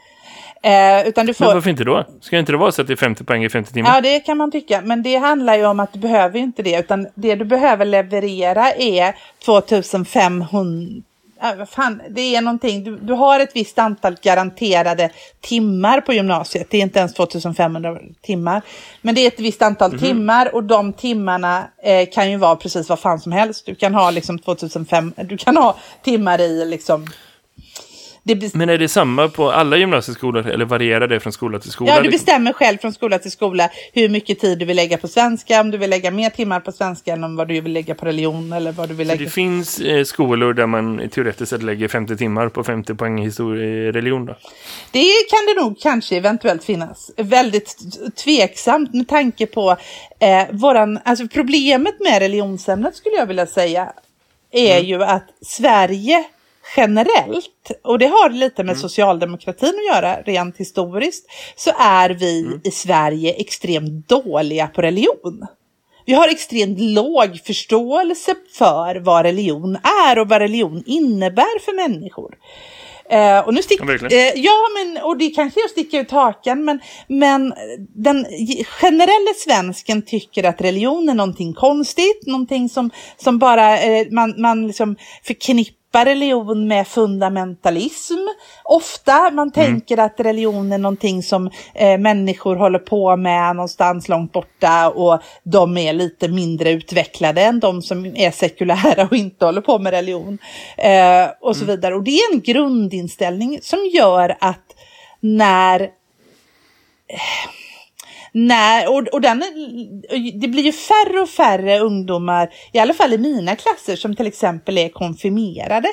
Eh, utan du får... Men varför inte då? Ska det inte vara så att det är 50 poäng i 50 timmar? Ja, det kan man tycka. Men det handlar ju om att du behöver inte det. Utan det du behöver leverera är 2500 äh, fan, det är någonting, du, du har ett visst antal garanterade timmar på gymnasiet. Det är inte ens 2500 timmar. Men det är ett visst antal mm -hmm. timmar och de timmarna eh, kan ju vara precis vad fan som helst. Du kan ha liksom 2500, du kan ha timmar i liksom men är det samma på alla gymnasieskolor eller varierar det från skola till skola? Ja, du liksom? bestämmer själv från skola till skola hur mycket tid du vill lägga på svenska, om du vill lägga mer timmar på svenska än vad du vill lägga på religion eller vad du vill lägga. Så det finns eh, skolor där man teoretiskt sett lägger 50 timmar på 50 poäng i religion då? Det kan det nog kanske eventuellt finnas. Väldigt tveksamt med tanke på eh, våran, alltså problemet med religionsämnet skulle jag vilja säga är mm. ju att Sverige generellt, och det har lite med mm. socialdemokratin att göra rent historiskt, så är vi mm. i Sverige extremt dåliga på religion. Vi har extremt låg förståelse för vad religion är och vad religion innebär för människor. Eh, och nu stick, ja, eh, ja, men och det kanske att sticka ut hakan, men, men den generella svensken tycker att religion är någonting konstigt, någonting som, som bara eh, man, man liksom förknippar förknippar religion med fundamentalism. Ofta man mm. tänker att religion är någonting som eh, människor håller på med någonstans långt borta och de är lite mindre utvecklade än de som är sekulära och inte håller på med religion. Eh, och så mm. vidare. Och det är en grundinställning som gör att när eh, Nej, och, och den, det blir ju färre och färre ungdomar, i alla fall i mina klasser, som till exempel är konfirmerade.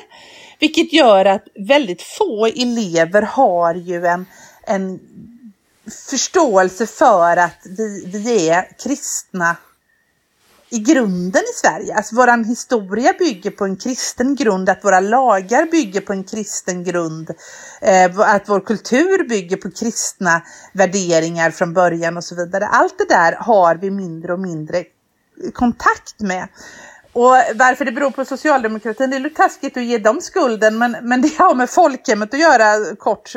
Vilket gör att väldigt få elever har ju en, en förståelse för att vi, vi är kristna i grunden i Sverige. Alltså våran historia bygger på en kristen grund, att våra lagar bygger på en kristen grund, eh, att vår kultur bygger på kristna värderingar från början och så vidare. Allt det där har vi mindre och mindre kontakt med. Och varför det beror på socialdemokratin, det är lite taskigt att ge dem skulden, men, men det har med folkhemmet att göra kort.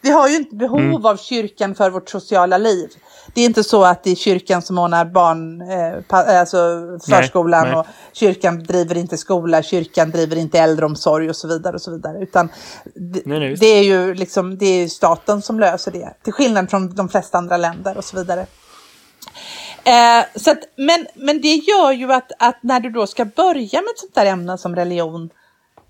Vi har ju inte behov mm. av kyrkan för vårt sociala liv. Det är inte så att det är kyrkan som ordnar barn, eh, alltså förskolan nej, nej. och kyrkan driver inte skola, kyrkan driver inte äldreomsorg och så vidare och så vidare. Utan nej, det är ju liksom, det är staten som löser det, till skillnad från de flesta andra länder och så vidare. Eh, så att, men, men det gör ju att, att när du då ska börja med ett sånt där ämne som religion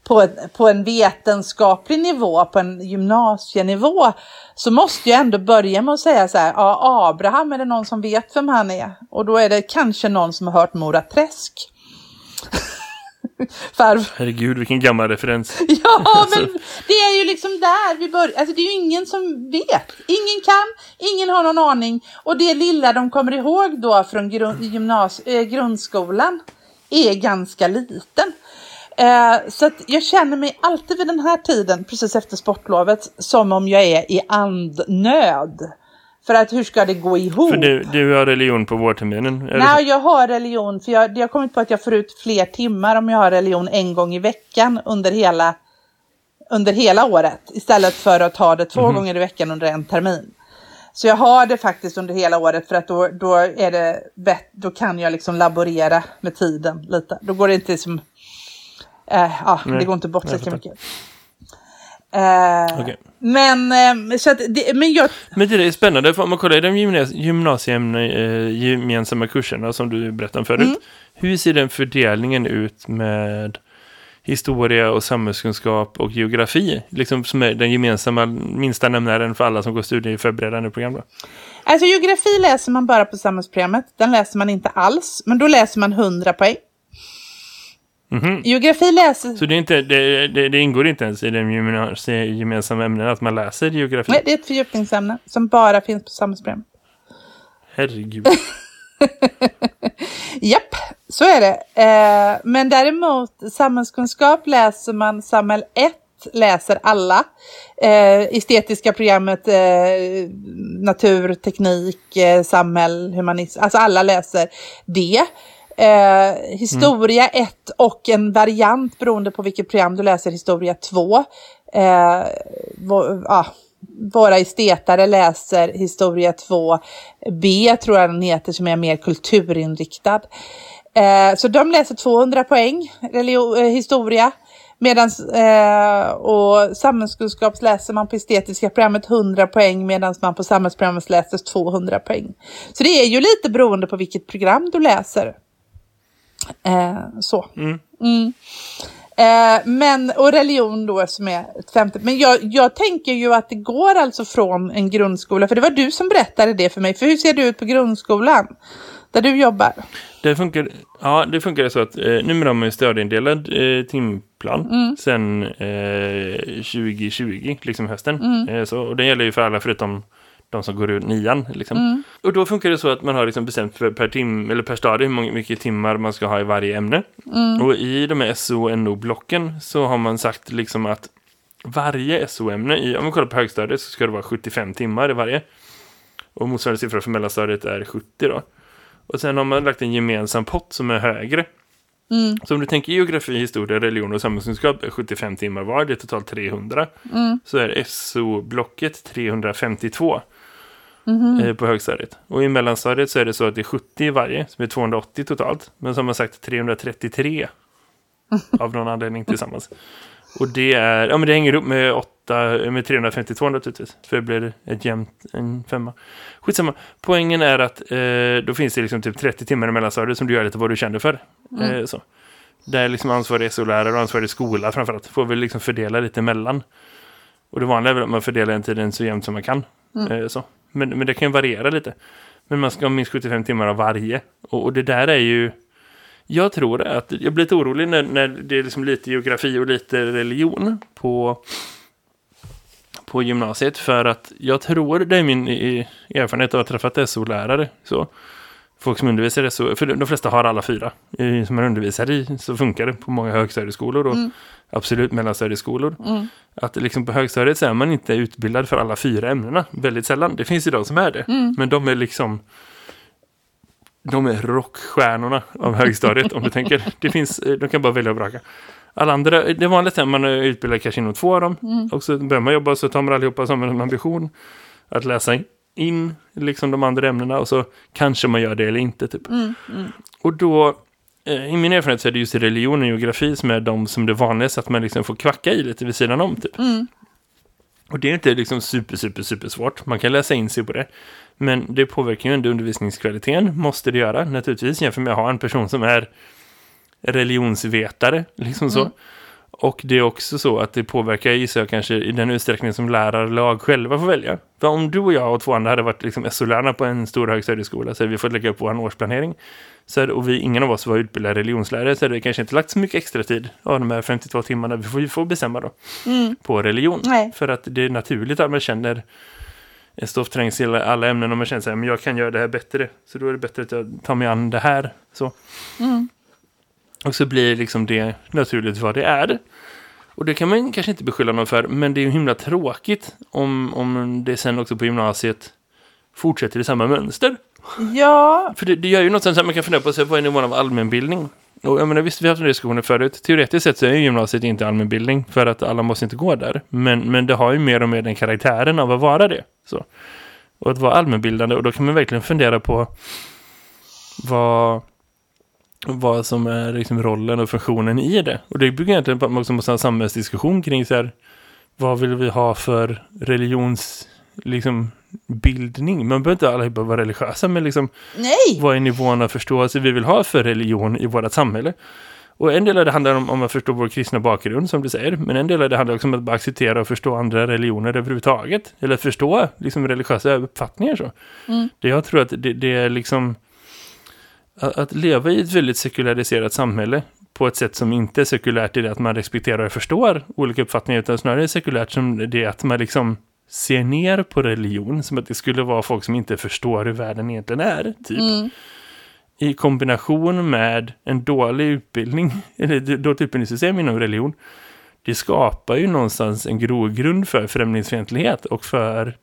på en, på en vetenskaplig nivå, på en gymnasienivå, så måste jag ändå börja med att säga så här, ja, Abraham, är det någon som vet vem han är? Och då är det kanske någon som har hört Mora Träsk. Farf. Herregud, vilken gammal referens. Ja, alltså. men det är ju liksom där vi börjar. Alltså det är ju ingen som vet. Ingen kan, ingen har någon aning. Och det lilla de kommer ihåg då från grund, gymnas, eh, grundskolan är ganska liten. Eh, så jag känner mig alltid vid den här tiden, precis efter sportlovet, som om jag är i andnöd. För att hur ska det gå ihop? För du, du har religion på vårterminen? Nej, jag har religion, för jag, jag har kommit på att jag får ut fler timmar om jag har religion en gång i veckan under hela, under hela året. Istället för att ha det två Mhm. gånger i veckan under en termin. Så jag har det faktiskt under hela året för att då, då, är det bett, då kan jag liksom laborera med tiden lite. Då går det inte som... Eh, ja, Nej, det går inte bort lika mycket. Eh, Okej. Men, eh, så att det, men jag, Men det är spännande, för om man kollar i de gymnas gymnasieämnen, eh, kurserna som du berättade om förut. Mm. Hur ser den fördelningen ut med historia och samhällskunskap och geografi? Liksom som är den gemensamma minsta nämnaren för alla som går studieförberedande program då? Alltså geografi läser man bara på samhällsprogrammet. Den läser man inte alls. Men då läser man 100 poäng. Mhm. Geografi läser... Så det, inte, det, det, det ingår inte ens i de gymnasie- gemensamma ämnena att man läser geografi? Nej, det är ett fördjupningsämne som bara finns på samhällsprogrammet. Herregud. Japp, så är det. Eh, men däremot samhällskunskap läser man samhäll 1 läser alla. Eh, estetiska programmet, eh, natur, teknik, eh, samhäll, humanism. Alltså alla läser det. Eh, historia 1 och en variant beroende på vilket program du läser historia 2. Eh, vå- ah, våra estetare läser historia 2 B tror jag den heter som är mer kulturinriktad. Eh, så de läser 200 poäng eh, historia. Medan eh, och samhällskunskap läser man på estetiska programmet 100 poäng medan man på samhällsprogrammet läser 200 poäng. Så det är ju lite beroende på vilket program du läser. Eh, så. Mm. Mm. Eh, men, och religion då som är ett femte. Men jag, jag tänker ju att det går alltså från en grundskola, för det var du som berättade det för mig. För hur ser det ut på grundskolan? Där du jobbar? Det funkar, ja, det funkar så att eh, numera har man ju stödindelad eh, timplan Mm. sen eh, 2020, liksom hösten. Mm. Eh, så, och det gäller ju för alla förutom de som går ut nian. Liksom. Mm. Och då funkar det så att man har liksom bestämt per, tim, eller per stadie hur mycket timmar man ska ha i varje ämne. Mm. Och i de här SO och NO-blocken så har man sagt liksom att varje SO-ämne, i, om man kollar på högstadiet så ska det vara 75 timmar i varje. Och motsvarande siffra för mellanstadiet är 70 då. Och sen har man lagt en gemensam pott som är högre. Mm. Så om du tänker geografi, historia, religion och samhällskunskap är 75 timmar var, det är totalt 300. Mm. Så är SO-blocket 352 Mhm. eh, på högstadiet. Och i mellanstadiet så är det så att det är 70 i varje, som är 280 totalt. Men som har sagt 333 av någon anledning tillsammans. Och det är, ja men det hänger ihop med, 8, med 352 naturligtvis. För det blir ett jämnt, en femma. Skitsamma. Poängen är att eh, då finns det liksom typ 30 timmar i mellanstadiet som du gör lite vad du känner för. Eh, så. Där liksom ansvarig SO-lärare och ansvarig skola framförallt får vi liksom fördela lite mellan. Och det vanliga är väl att man fördelar den tiden så jämnt som man kan. Eh, så. Men, men det kan ju variera lite. Men man ska ha minst 75 timmar av varje. Och, och det där är ju... Jag tror att jag blir lite orolig när, när det är liksom lite geografi och lite religion på, på gymnasiet. För att jag tror, det är min erfarenhet av att ha träffat SO-lärare. Så, folk som undervisar i SO, för de flesta har alla fyra som man undervisar i. Så funkar det på många högstadieskolor och Mm. absolut mellanstadieskolor. Mm. Att liksom på högstadiet så är man inte utbildad för alla fyra ämnena. Väldigt sällan. Det finns ju de som är det. Mm. Men de är liksom... De är rockstjärnorna av högstadiet om du tänker. Det finns, de kan bara välja och vraka. Alla andra, det är att man är utbildad kanske inom två av dem. Mm. Och så börjar man jobba så tar man allihopa som en ambition att läsa in liksom de andra ämnena. Och så kanske man gör det eller inte typ. Mm. Mm. Och då, eh, i min erfarenhet så är det just religion och geografi som är de som det vanligaste att man liksom får kvacka i lite vid sidan om typ. Mm. Och det är inte liksom super, super, super svårt. Man kan läsa in sig på det. Men det påverkar ju ändå undervisningskvaliteten, måste det göra naturligtvis, jämfört med att ha en person som är religionsvetare, liksom så. Och det är också så att det påverkar, gissar jag kanske, i den utsträckning som lärarlag själva får välja. För om du och jag och två andra hade varit liksom SO-lärarna på en stor högstadieskola så hade vi fått lägga upp vår årsplanering. Så hade, och vi, ingen av oss var utbildade religionslärare så hade vi kanske inte lagt så mycket extra tid av de här 52 timmarna vi får, vi får bestämma då Mm. på religion. Nej. För att det är naturligt att man känner en stoffträngsel i alla ämnen och man känner så här, men jag kan göra det här bättre. Så då är det bättre att jag tar mig an det här. Så. Mm. Och så blir liksom det naturligt vad det är. Och det kan man kanske inte beskylla någon för, men det är ju himla tråkigt om, om det sen också på gymnasiet fortsätter i samma mönster. Ja, För det, det gör ju något att man kan fundera på sig, vad är nivån av allmänbildning? Och jag menar, visst, vi har haft den diskussionen förut. Teoretiskt sett så är ju gymnasiet inte allmänbildning för att alla måste inte gå där. Men, men det har ju mer och mer den karaktären av att vara det. Så. Och att vara allmänbildande. Och då kan man verkligen fundera på vad, vad som är liksom rollen och funktionen i det. Och det bygger egentligen på att man också måste ha en samhällsdiskussion kring så här, vad vill vi ha för religions liksom, bildning? Man behöver inte alla vara religiösa, men liksom nej. vad är nivån av förståelse vi vill ha för religion i vårt samhälle. Och en del av det handlar om, om att förstå vår kristna bakgrund, som du säger. Men en del av det handlar också om att bara acceptera och förstå andra religioner överhuvudtaget. Eller förstå liksom, religiösa uppfattningar. Så. Mm. Det jag tror att det, det är liksom... Att, leva i ett väldigt sekulariserat samhälle på ett sätt som inte är sekulärt i det att man respekterar och förstår olika uppfattningar, utan snarare sekulärt som det att man liksom ser ner på religion som att det skulle vara folk som inte förstår hur världen egentligen är, typ. Mm. I kombination med en dålig utbildning, eller dåligt utbildningssystem inom religion, det skapar ju någonstans en grogrund för främlingsfientlighet och för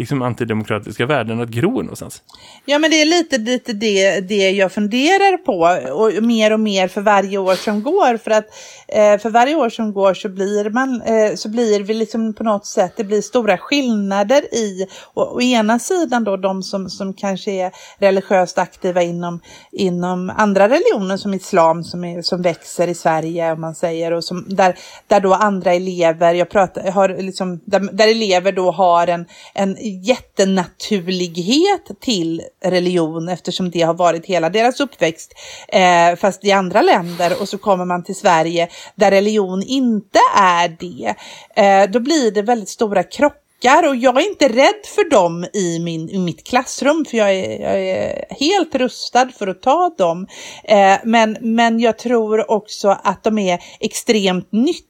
liksom antidemokratiska värden att gro någonstans. Ja, men det är lite, lite det, det jag funderar på och mer och mer för varje år som går. För att eh, för varje år som går så blir man, eh, så blir vi liksom på något sätt, det blir stora skillnader i, och å ena sidan då de som, som kanske är religiöst aktiva inom, inom andra religioner som islam som, är, som växer i Sverige om man säger och som, där, där då andra elever, jag pratar, har liksom, där, där elever då har en, en jättenaturlighet till religion eftersom det har varit hela deras uppväxt eh, fast i andra länder och så kommer man till Sverige där religion inte är det. Eh, då blir det väldigt stora krockar och jag är inte rädd för dem i, min, i mitt klassrum för jag är, jag är helt rustad för att ta dem. Eh, men, men jag tror också att de är extremt nyttiga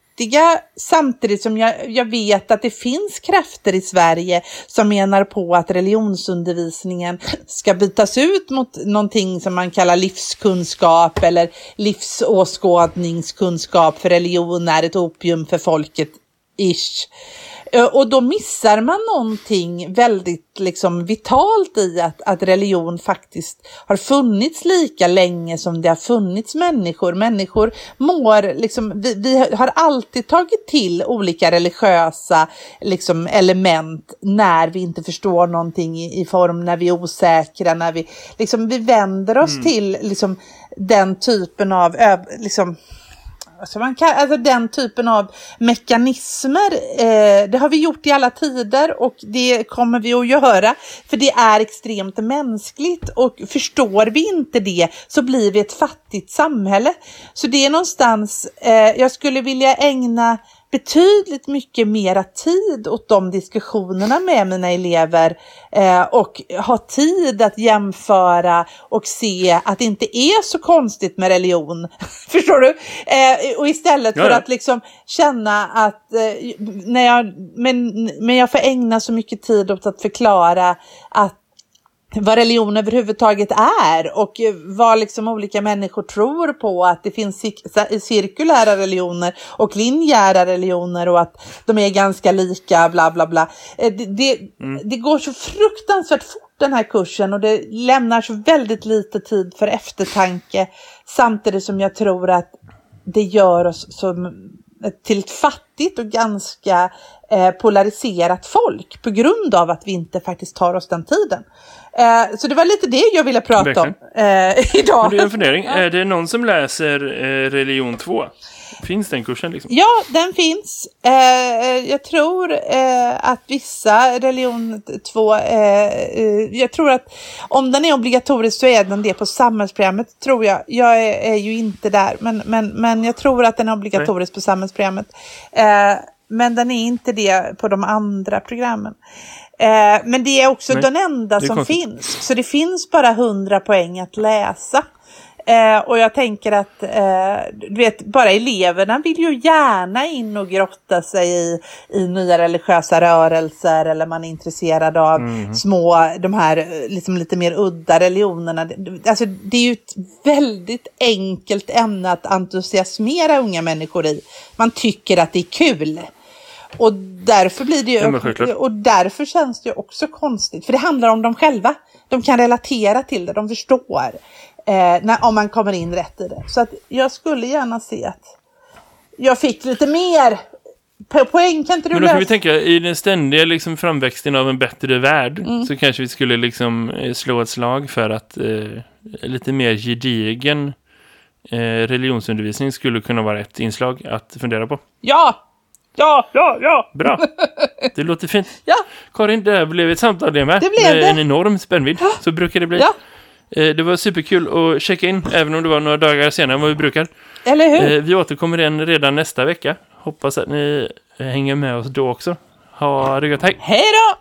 samtidigt som jag, jag vet att det finns krafter i Sverige som menar på att religionsundervisningen ska bytas ut mot någonting som man kallar livskunskap eller livsåskådningskunskap för religion är ett opium för folket. Ish. Eh, Och då missar man någonting väldigt liksom vitalt i att, att religion faktiskt har funnits lika länge som det har funnits människor. Människor mår, liksom, vi, vi har alltid tagit till olika religiösa liksom, element när vi inte förstår någonting i, i form, när vi är osäkra, när vi, liksom, vi vänder oss till liksom, den typen av liksom, Alltså man kan, alltså den typen av mekanismer, eh, det har vi gjort i alla tider och det kommer vi att göra. För det är extremt mänskligt och förstår vi inte det så blir vi ett fattigt samhälle. Så det är någonstans, eh, jag skulle vilja ägna betydligt mycket mera tid åt de diskussionerna med mina elever eh, och ha tid att jämföra och se att det inte är så konstigt med religion. Förstår du? Eh, och istället för Ja, ja. att liksom känna att eh, när jag, men, men jag får ägna så mycket tid åt att förklara att vad religion överhuvudtaget är och vad liksom olika människor tror på att det finns cir- cirkulära religioner och linjära religioner och att de är ganska lika bla bla bla. Eh, Det, det, det går så fruktansvärt fort den här kursen och det lämnar så väldigt lite tid för eftertanke samtidigt som jag tror att det gör oss som till ett fattigt och ganska eh, polariserat folk på grund av att vi inte faktiskt tar oss den tiden. Eh, så det var lite det jag ville prata om eh, idag. Men det är en fundering. Är det någon som läser eh, religion 2? Finns den kursen liksom? Ja, den finns. Eh, jag tror eh, att vissa religion 2, eh, eh, jag tror att om den är obligatorisk så är den det på samhällsprogrammet tror jag. Jag är, är ju inte där, men, men, men jag tror att den är obligatorisk på samhällsprogrammet. Eh, men den är inte det på de andra programmen. Eh, men det är också Nej, den enda som konstigt. finns. Så det finns bara 100 poäng att läsa. Eh, och jag tänker att eh, du vet, bara eleverna vill ju gärna in och grotta sig i, i nya religiösa rörelser eller man är intresserad av små, de här eh, liksom lite mer udda religionerna. Alltså det är ju ett väldigt enkelt ämne att entusiasmera unga människor i. Man tycker att det är kul. Och därför blir det Ja, ju, självklart. och därför känns det ju också konstigt, för det handlar om dem själva. De kan relatera till det, de förstår eh, när, om man kommer in rätt i det. Så att jag skulle gärna se att jag fick lite mer po- poäng. Kan inte du Men då kan vi tänka, i den ständiga liksom, framväxten av en bättre värld Mm. så kanske vi skulle liksom eh, slå ett slag för att eh, lite mer gedigen eh, religionsundervisning skulle kunna vara ett inslag att fundera på. Ja! Ja, ja, ja! Bra! Det låter fint. Ja, Karin, det här blev ett samtal det med. Det blev med det. en enorm spännvidd. Så brukar det bli. ja. Eh, det var superkul att checka in, även om det var några dagar senare än vad vi brukar. eller hur? Eh, vi återkommer igen redan nästa vecka. Hoppas att ni eh, hänger med oss då också. Ha det gott, hej! Hej då!